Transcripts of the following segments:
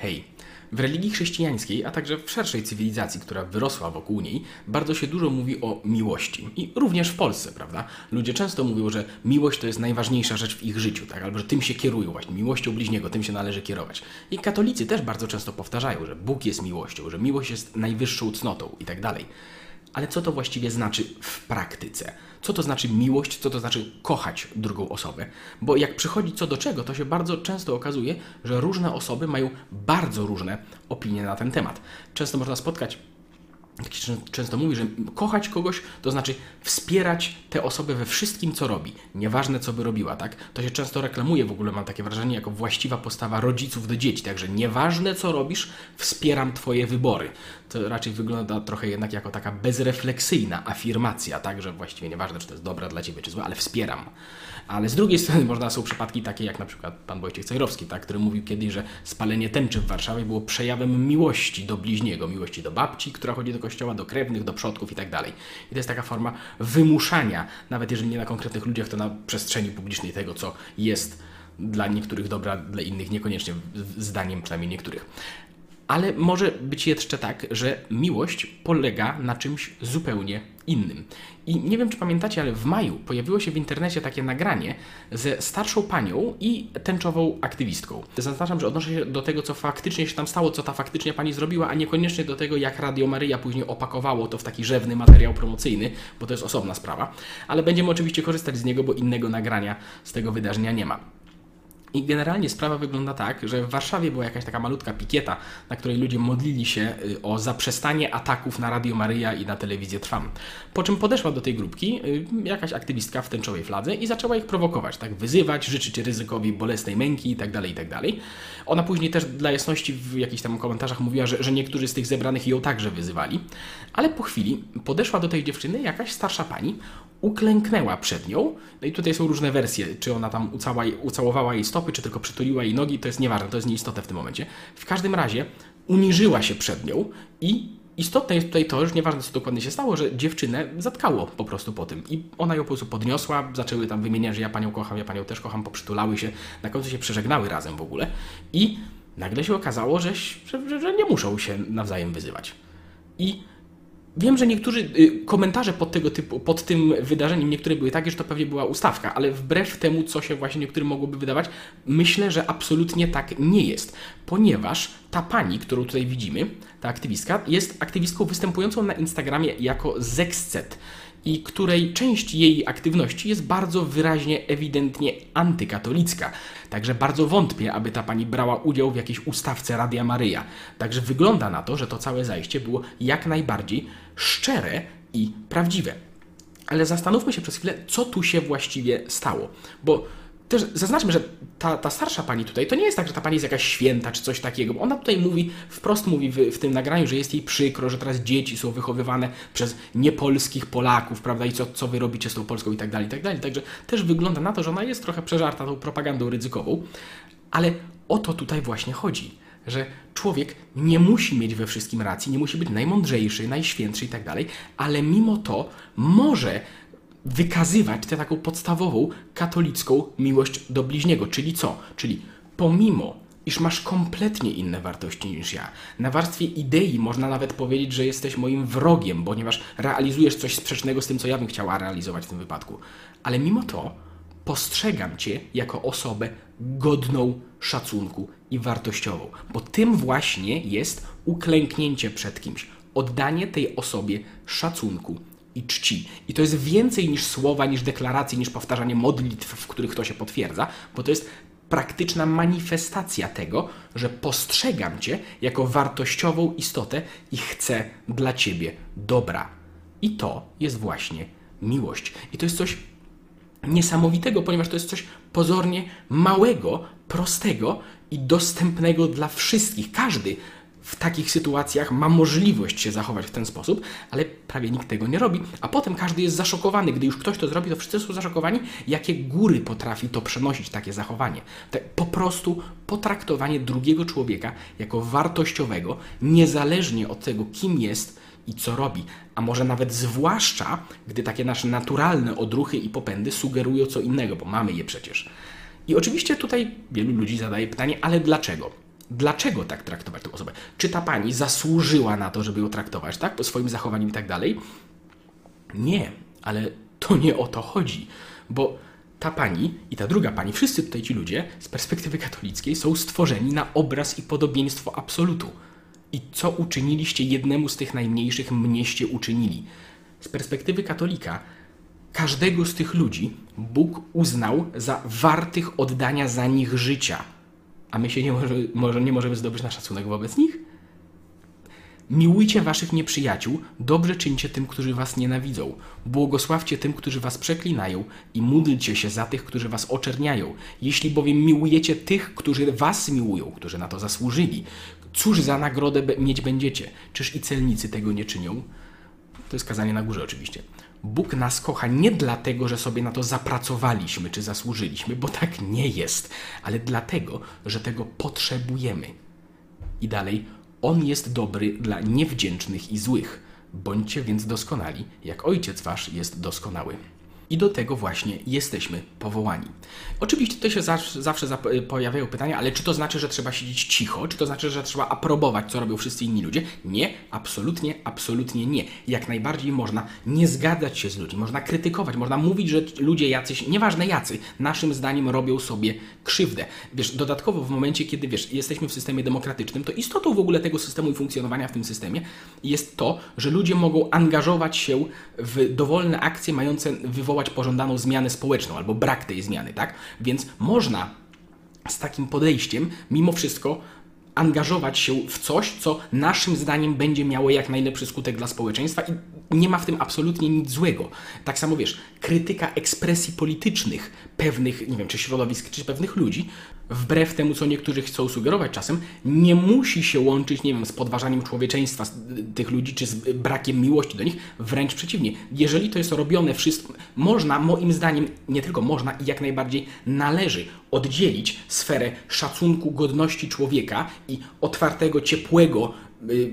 Hej, w religii chrześcijańskiej, a także w szerszej cywilizacji, która wyrosła wokół niej, bardzo się dużo mówi o miłości. I również w Polsce, prawda? Ludzie często mówią, że miłość to jest najważniejsza rzecz w ich życiu, tak? Albo że tym się kierują, właśnie miłością bliźniego, tym się należy kierować. I katolicy też bardzo często powtarzają, że Bóg jest miłością, że miłość jest najwyższą cnotą i tak dalej. Ale co to właściwie znaczy w praktyce? Co to znaczy miłość, co to znaczy kochać drugą osobę? Bo jak przychodzi co do czego, to się bardzo często okazuje, że różne osoby mają bardzo różne opinie na ten temat. Często można spotkać jak się często mówi, że kochać kogoś to znaczy wspierać tę osobę we wszystkim, co robi. Nieważne, co by robiła, tak? To się często reklamuje w ogóle, mam takie wrażenie, jako właściwa postawa rodziców do dzieci. Także nieważne, co robisz, wspieram Twoje wybory. To raczej wygląda trochę jednak jako taka bezrefleksyjna afirmacja, tak? Że właściwie nieważne, czy to jest dobra dla Ciebie, czy złe, ale wspieram. Ale z drugiej strony można są przypadki takie jak na przykład pan Wojciech Cejrowski, tak, który mówił kiedyś, że spalenie tęczy w Warszawie było przejawem miłości do bliźniego, miłości do babci, która chodzi do kościoła, do krewnych, do przodków i tak dalej. I to jest taka forma wymuszania, nawet jeżeli nie na konkretnych ludziach, to na przestrzeni publicznej tego, co jest dla niektórych dobra, dla innych niekoniecznie, zdaniem przynajmniej niektórych. Ale może być jeszcze tak, że miłość polega na czymś zupełnie innym. I nie wiem, czy pamiętacie, ale w maju pojawiło się w internecie takie nagranie ze starszą panią i tęczową aktywistką. Zaznaczam, że odnoszę się do tego, co faktycznie się tam stało, co ta faktycznie pani zrobiła, a niekoniecznie do tego, jak Radio Maryja później opakowało to w taki rzewny materiał promocyjny, bo to jest osobna sprawa. Ale będziemy oczywiście korzystać z niego, bo innego nagrania z tego wydarzenia nie ma. I generalnie sprawa wygląda tak, że w Warszawie była jakaś taka malutka pikieta, na której ludzie modlili się y, o zaprzestanie ataków na Radio Maryja i na telewizję Trwam. Po czym podeszła do tej grupki y, jakaś aktywistka w tęczowej fladze i zaczęła ich prowokować, tak wyzywać, życzyć ryzykowi bolesnej męki itd., tak itd. Tak Ona później też dla jasności w jakichś tam komentarzach mówiła, że, że niektórzy z tych zebranych ją także wyzywali, ale po chwili podeszła do tej dziewczyny jakaś starsza pani, uklęknęła przed nią. No i tutaj są różne wersje, czy ona tam ucała, ucałowała jej stopy, czy tylko przytuliła jej nogi, to jest nieważne, to jest nieistotne w tym momencie. W każdym razie uniżyła się przed nią i istotne jest tutaj to, że nieważne co dokładnie się stało, że dziewczynę zatkało po prostu po tym. I ona ją po prostu podniosła, zaczęły tam wymieniać, że ja panią kocham, ja panią też kocham, poprzytulały się, na końcu się przeżegnały razem w ogóle i nagle się okazało, że, że, że nie muszą się nawzajem wyzywać. I Wiem, że niektórzy y, komentarze pod, tego typu, pod tym wydarzeniem, niektóre były takie, że to pewnie była ustawka, ale wbrew temu, co się właśnie niektórym mogłoby wydawać, myślę, że absolutnie tak nie jest, ponieważ ta pani, którą tutaj widzimy, ta aktywistka, jest aktywistką występującą na Instagramie jako Zexcet i której część jej aktywności jest bardzo wyraźnie, ewidentnie antykatolicka. Także bardzo wątpię, aby ta pani brała udział w jakiejś ustawce Radia Maryja. Także wygląda na to, że to całe zajście było jak najbardziej szczere i prawdziwe. Ale zastanówmy się przez chwilę, co tu się właściwie stało. Bo też zaznaczmy, że ta, ta starsza pani tutaj, to nie jest tak, że ta pani jest jakaś święta czy coś takiego. Ona tutaj mówi, wprost mówi w, w, tym nagraniu, że jest jej przykro, że teraz dzieci są wychowywane przez niepolskich Polaków, prawda, i co, co wy robicie z tą Polską i tak dalej, i tak dalej. Także też wygląda na to, że ona jest trochę przeżarta tą propagandą ryzykową, ale o to tutaj właśnie chodzi. Że człowiek nie musi mieć we wszystkim racji, nie musi być najmądrzejszy, najświętszy i tak dalej, ale mimo to może wykazywać tę taką podstawową katolicką miłość do bliźniego. Czyli co? Czyli pomimo, iż masz kompletnie inne wartości niż ja, na warstwie idei można nawet powiedzieć, że jesteś moim wrogiem, ponieważ realizujesz coś sprzecznego z tym, co ja bym chciała realizować w tym wypadku. Ale mimo to postrzegam Cię jako osobę godną szacunku i wartościową, bo tym właśnie jest uklęknięcie przed kimś, oddanie tej osobie szacunku i czci. I to jest więcej niż słowa, niż deklaracje, niż powtarzanie modlitw, w których to się potwierdza, bo to jest praktyczna manifestacja tego, że postrzegam Cię jako wartościową istotę i chcę dla Ciebie dobra. I to jest właśnie miłość. I to jest coś niesamowitego, ponieważ to jest coś pozornie małego, prostego i dostępnego dla wszystkich. Każdy w takich sytuacjach ma możliwość się zachować w ten sposób, ale prawie nikt tego nie robi, a potem każdy jest zaszokowany. Gdy już ktoś to zrobi, to wszyscy są zaszokowani, jakie góry potrafi to przenosić, takie zachowanie. Te po prostu potraktowanie drugiego człowieka jako wartościowego, niezależnie od tego, kim jest i co robi, a może nawet zwłaszcza, gdy takie nasze naturalne odruchy i popędy sugerują co innego, bo mamy je przecież. I oczywiście tutaj wielu ludzi zadaje pytanie, ale dlaczego? Dlaczego tak traktować tę osobę. Czy ta pani zasłużyła na to, żeby ją traktować, tak? Po swoim zachowaniu i tak dalej? Nie, ale to nie o to chodzi, bo ta pani i ta druga pani, wszyscy tutaj ci ludzie z perspektywy katolickiej są stworzeni na obraz i podobieństwo absolutu. I co uczyniliście jednemu z tych najmniejszych, mnieście uczynili. Z perspektywy katolika, każdego z tych ludzi Bóg uznał za wartych oddania za nich życia. A my się nie, może, może, nie możemy zdobyć na szacunek wobec nich? Miłujcie waszych nieprzyjaciół, dobrze czyńcie tym, którzy was nienawidzą. Błogosławcie tym, którzy was przeklinają i módlcie się za tych, którzy was oczerniają. Jeśli bowiem miłujecie tych, którzy was miłują, którzy na to zasłużyli, cóż za nagrodę mieć będziecie? Czyż i celnicy tego nie czynią? To jest kazanie na górze oczywiście. Bóg nas kocha nie dlatego, że sobie na to zapracowaliśmy czy zasłużyliśmy, bo tak nie jest, ale dlatego, że tego potrzebujemy. I dalej, On jest dobry dla niewdzięcznych i złych. Bądźcie więc doskonali, jak Ojciec Wasz jest doskonały. I do tego właśnie jesteśmy powołani. Oczywiście tutaj się zawsze, zawsze pojawiają pytania, ale czy to znaczy, że trzeba siedzieć cicho? Czy to znaczy, że trzeba aprobować, co robią wszyscy inni ludzie? Nie, absolutnie, absolutnie nie. Jak najbardziej można nie zgadzać się z ludźmi, można krytykować, można mówić, że ludzie jacyś, nieważne jacy, naszym zdaniem robią sobie krzywdę. Wiesz, dodatkowo w momencie, kiedy wiesz, jesteśmy w systemie demokratycznym, to istotą w ogóle tego systemu i funkcjonowania w tym systemie jest to, że ludzie mogą angażować się w dowolne akcje mające wywołać pożądaną zmianę społeczną albo brak tej zmiany, tak? Więc można z takim podejściem mimo wszystko angażować się w coś, co naszym zdaniem będzie miało jak najlepszy skutek dla społeczeństwa i nie ma w tym absolutnie nic złego. Tak samo wiesz, krytyka ekspresji politycznych pewnych, nie wiem, czy środowisk, czy pewnych ludzi, wbrew temu, co niektórzy chcą sugerować czasem, nie musi się łączyć, nie wiem, z podważaniem człowieczeństwa tych ludzi, czy z brakiem miłości do nich, wręcz przeciwnie. Jeżeli to jest robione wszystko, można, moim zdaniem, nie tylko można i jak najbardziej należy oddzielić sferę szacunku, godności człowieka i otwartego, ciepłego y,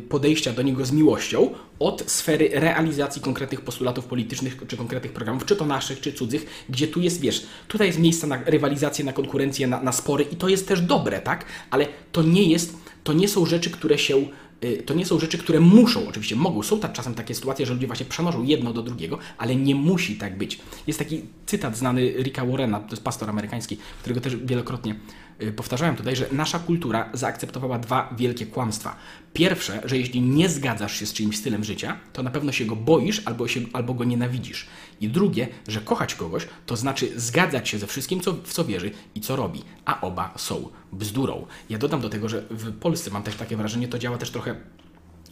podejścia do niego z miłością od sfery realizacji konkretnych postulatów politycznych czy konkretnych programów, czy to naszych, czy cudzych, gdzie tu jest, wiesz, tutaj jest miejsce na rywalizację, na konkurencję, na, na spory i to jest też dobre, tak? Ale to nie jest, to nie są rzeczy, które się Y, to nie są rzeczy, które muszą, oczywiście mogą, są tak czasem takie sytuacje, że ludzie właśnie przenoszą jedno do drugiego, ale nie musi tak być. Jest taki cytat znany Ricka Warrena, to jest pastor amerykański, którego też wielokrotnie y, powtarzałem tutaj, że nasza kultura zaakceptowała dwa wielkie kłamstwa. Pierwsze, że jeśli nie zgadzasz się z czyimś stylem życia, to na pewno się go boisz albo, się, albo go nienawidzisz. I drugie, że kochać kogoś to znaczy zgadzać się ze wszystkim, co, w co wierzy i co robi, a oba są bzdurą. Ja dodam do tego, że w Polsce mam też takie wrażenie, to działa też trochę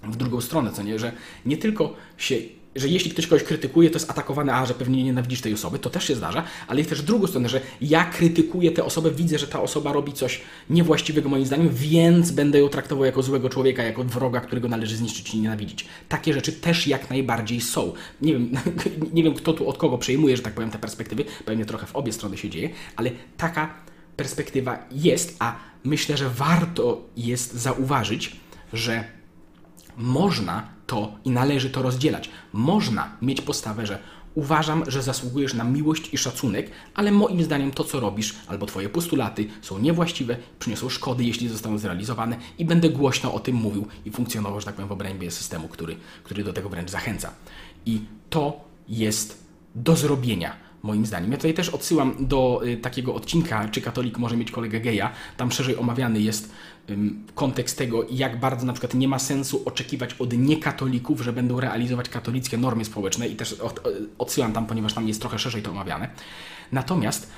w drugą stronę, co nie, że nie tylko się że jeśli ktoś kogoś krytykuje, to jest atakowany, a że pewnie nienawidzisz tej osoby, to też się zdarza, ale jest też drugą stronę, że ja krytykuję tę osobę, widzę, że ta osoba robi coś niewłaściwego moim zdaniem, więc będę ją traktował jako złego człowieka, jako wroga, którego należy zniszczyć i nienawidzić. Takie rzeczy też jak najbardziej są. Nie wiem, nie wiem kto tu od kogo przejmuje, że tak powiem, te perspektywy, pewnie trochę w obie strony się dzieje, ale taka perspektywa jest, a myślę, że warto jest zauważyć, że można to i należy to rozdzielać. Można mieć postawę, że uważam, że zasługujesz na miłość i szacunek, ale moim zdaniem to, co robisz, albo Twoje postulaty są niewłaściwe, przyniosą szkody, jeśli zostaną zrealizowane i będę głośno o tym mówił i funkcjonował, że tak powiem, w obrębie systemu, który, który do tego wręcz zachęca. I to jest do zrobienia moim zdaniem. Ja tutaj też odsyłam do y, takiego odcinka, czy katolik może mieć kolegę geja. Tam szerzej omawiany jest kontekst tego, jak bardzo na przykład nie ma sensu oczekiwać od niekatolików, że będą realizować katolickie normy społeczne i też od, odsyłam tam, ponieważ tam jest trochę szerzej to omawiane. Natomiast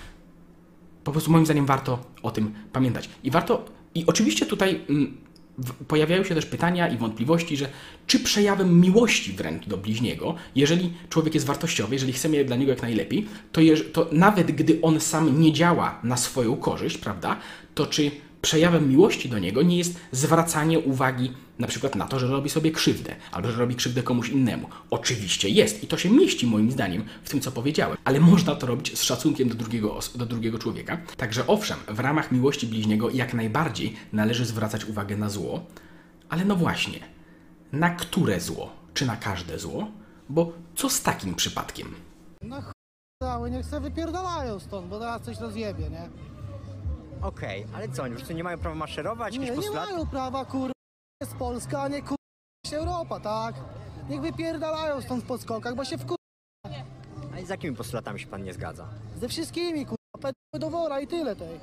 po prostu moim zdaniem warto o tym pamiętać. I warto, i oczywiście tutaj pojawiają się też pytania i wątpliwości, że czy przejawem miłości wręcz do bliźniego, jeżeli człowiek jest wartościowy, jeżeli chcemy dla niego jak najlepiej, to, to nawet gdy on sam nie działa na swoją korzyść, prawda, to czy przejawem miłości do niego nie jest zwracanie uwagi na przykład na to, że robi sobie krzywdę, albo że robi krzywdę komuś innemu. Oczywiście jest i to się mieści moim zdaniem w tym, co powiedziałem, ale można to robić z szacunkiem do drugiego, do drugiego człowieka. Także owszem, w ramach miłości bliźniego jak najbardziej należy zwracać uwagę na zło, ale no właśnie, na które zło? Czy na każde zło? Bo co z takim przypadkiem? No ch... cały, niech se wypierdalają stąd, bo teraz coś rozjebie, nie? Okej, ale co, oni nie mają prawa maszerować, jakieś Nie, nie postulaty? mają prawa, kur... jest Polska, a nie kur... jest Europa, tak? Niech wypierdalają stąd w podskokach, bo się wkur... A z jakimi postulatami się pan nie zgadza? ze wszystkimi, kur... Pedły do wora i tyle tej.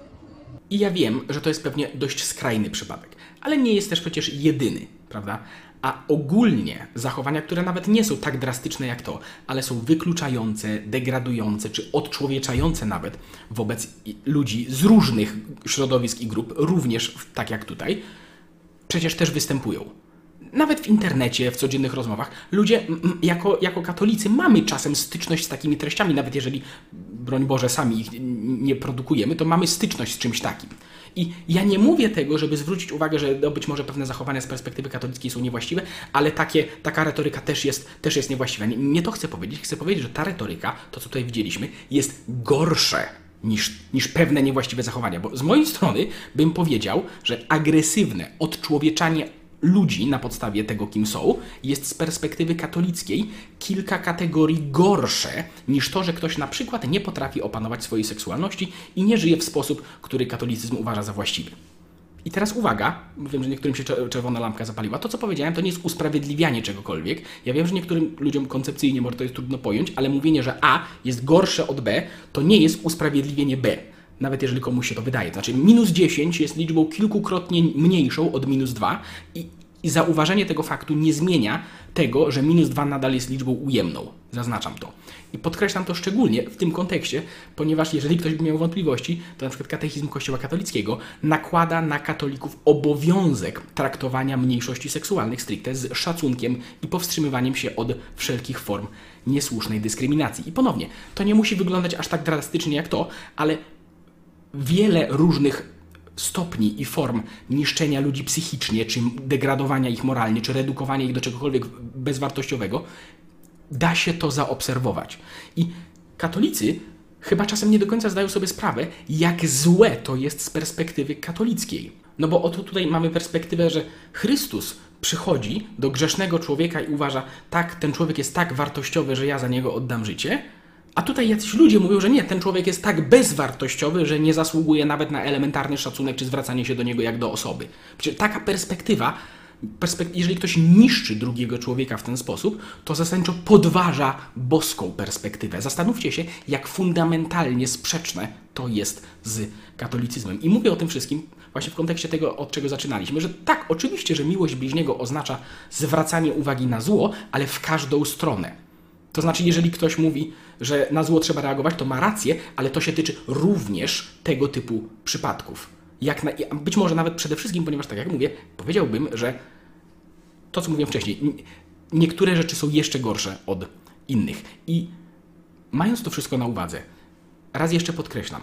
I ja wiem, że to jest pewnie dość skrajny przypadek, ale nie jest też przecież jedyny, prawda? A ogólnie zachowania, które nawet nie są tak drastyczne jak to, ale są wykluczające, degradujące czy odczłowieczające nawet wobec ludzi z różnych środowisk i grup, również tak jak tutaj, przecież też występują. Nawet w internecie, w codziennych rozmowach, ludzie jako, jako katolicy mamy czasem styczność z takimi treściami, nawet jeżeli, broń Boże, sami ich nie produkujemy, to mamy styczność z czymś takim. I ja nie mówię tego, żeby zwrócić uwagę, że no być może pewne zachowania z perspektywy katolickiej są niewłaściwe, ale takie, taka retoryka też jest, też jest niewłaściwa. Nie, nie to chcę powiedzieć. Chcę powiedzieć, że ta retoryka, to co tutaj widzieliśmy, jest gorsze niż, niż pewne niewłaściwe zachowania. Bo z mojej strony bym powiedział, że agresywne odczłowieczanie ludzi na podstawie tego, kim są, jest z perspektywy katolickiej kilka kategorii gorsze niż to, że ktoś na przykład nie potrafi opanować swojej seksualności i nie żyje w sposób, który katolicyzm uważa za właściwy. I teraz uwaga, wiem, że niektórym się cze- czerwona lampka zapaliła. To, co powiedziałem, to nie jest usprawiedliwianie czegokolwiek. Ja wiem, że niektórym ludziom koncepcyjnie może to jest trudno pojąć, ale mówienie, że A jest gorsze od B, to nie jest usprawiedliwienie B. Nawet jeżeli komuś się to wydaje. Znaczy, minus 10 jest liczbą kilkukrotnie mniejszą od minus 2 i, i zauważenie tego faktu nie zmienia tego, że minus 2 nadal jest liczbą ujemną. Zaznaczam to. I podkreślam to szczególnie w tym kontekście, ponieważ jeżeli ktoś by miał wątpliwości, to na przykład katechizm Kościoła katolickiego nakłada na katolików obowiązek traktowania mniejszości seksualnych stricte z szacunkiem i powstrzymywaniem się od wszelkich form niesłusznej dyskryminacji. I ponownie, to nie musi wyglądać aż tak drastycznie jak to, ale wiele różnych stopni i form niszczenia ludzi psychicznie, czy degradowania ich moralnie, czy redukowania ich do czegokolwiek bezwartościowego, da się to zaobserwować. I katolicy chyba czasem nie do końca zdają sobie sprawę, jak złe to jest z perspektywy katolickiej. No bo oto tutaj mamy perspektywę, że Chrystus przychodzi do grzesznego człowieka i uważa, tak, ten człowiek jest tak wartościowy, że ja za niego oddam życie. A tutaj jacyś ludzie mówią, że nie, ten człowiek jest tak bezwartościowy, że nie zasługuje nawet na elementarny szacunek czy zwracanie się do niego jak do osoby. Przecież taka perspektywa, perspek- jeżeli ktoś niszczy drugiego człowieka w ten sposób, to zasadniczo podważa boską perspektywę. Zastanówcie się, jak fundamentalnie sprzeczne to jest z katolicyzmem. I mówię o tym wszystkim właśnie w kontekście tego, od czego zaczynaliśmy, że tak, oczywiście, że miłość bliźniego oznacza zwracanie uwagi na zło, ale w każdą stronę. To znaczy, jeżeli ktoś mówi, że na zło trzeba reagować, to ma rację, ale to się tyczy również tego typu przypadków. Jak na, być może nawet przede wszystkim, ponieważ tak jak mówię, powiedziałbym, że to, co mówiłem wcześniej, niektóre rzeczy są jeszcze gorsze od innych. I mając to wszystko na uwadze, raz jeszcze podkreślam,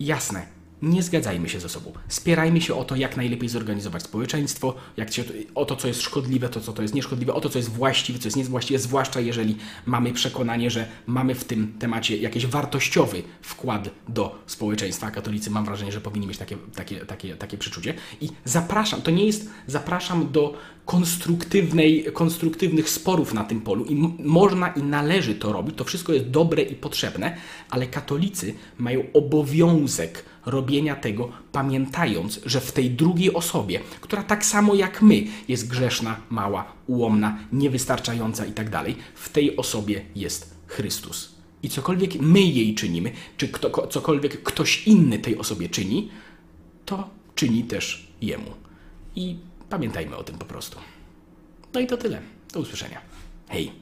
jasne, nie zgadzajmy się ze sobą. Spierajmy się o to, jak najlepiej zorganizować społeczeństwo, jak się, o to, co jest szkodliwe, to, co to jest nieszkodliwe, o to, co jest właściwe, co jest niewłaściwe, zwłaszcza jeżeli mamy przekonanie, że mamy w tym temacie jakiś wartościowy wkład do społeczeństwa. Katolicy mam wrażenie, że powinni mieć takie, takie, takie, takie przeczucie. I zapraszam, to nie jest, zapraszam do konstruktywnej, konstruktywnych sporów na tym polu i można i należy to robić, to wszystko jest dobre i potrzebne, ale katolicy mają obowiązek robienia tego, pamiętając, że w tej drugiej osobie, która tak samo jak my jest grzeszna, mała, ułomna, niewystarczająca i tak w tej osobie jest Chrystus. I cokolwiek my jej czynimy, czy kto, ko- cokolwiek ktoś inny tej osobie czyni, to czyni też jemu. I pamiętajmy o tym po prostu. No i to tyle. Do usłyszenia. Hej.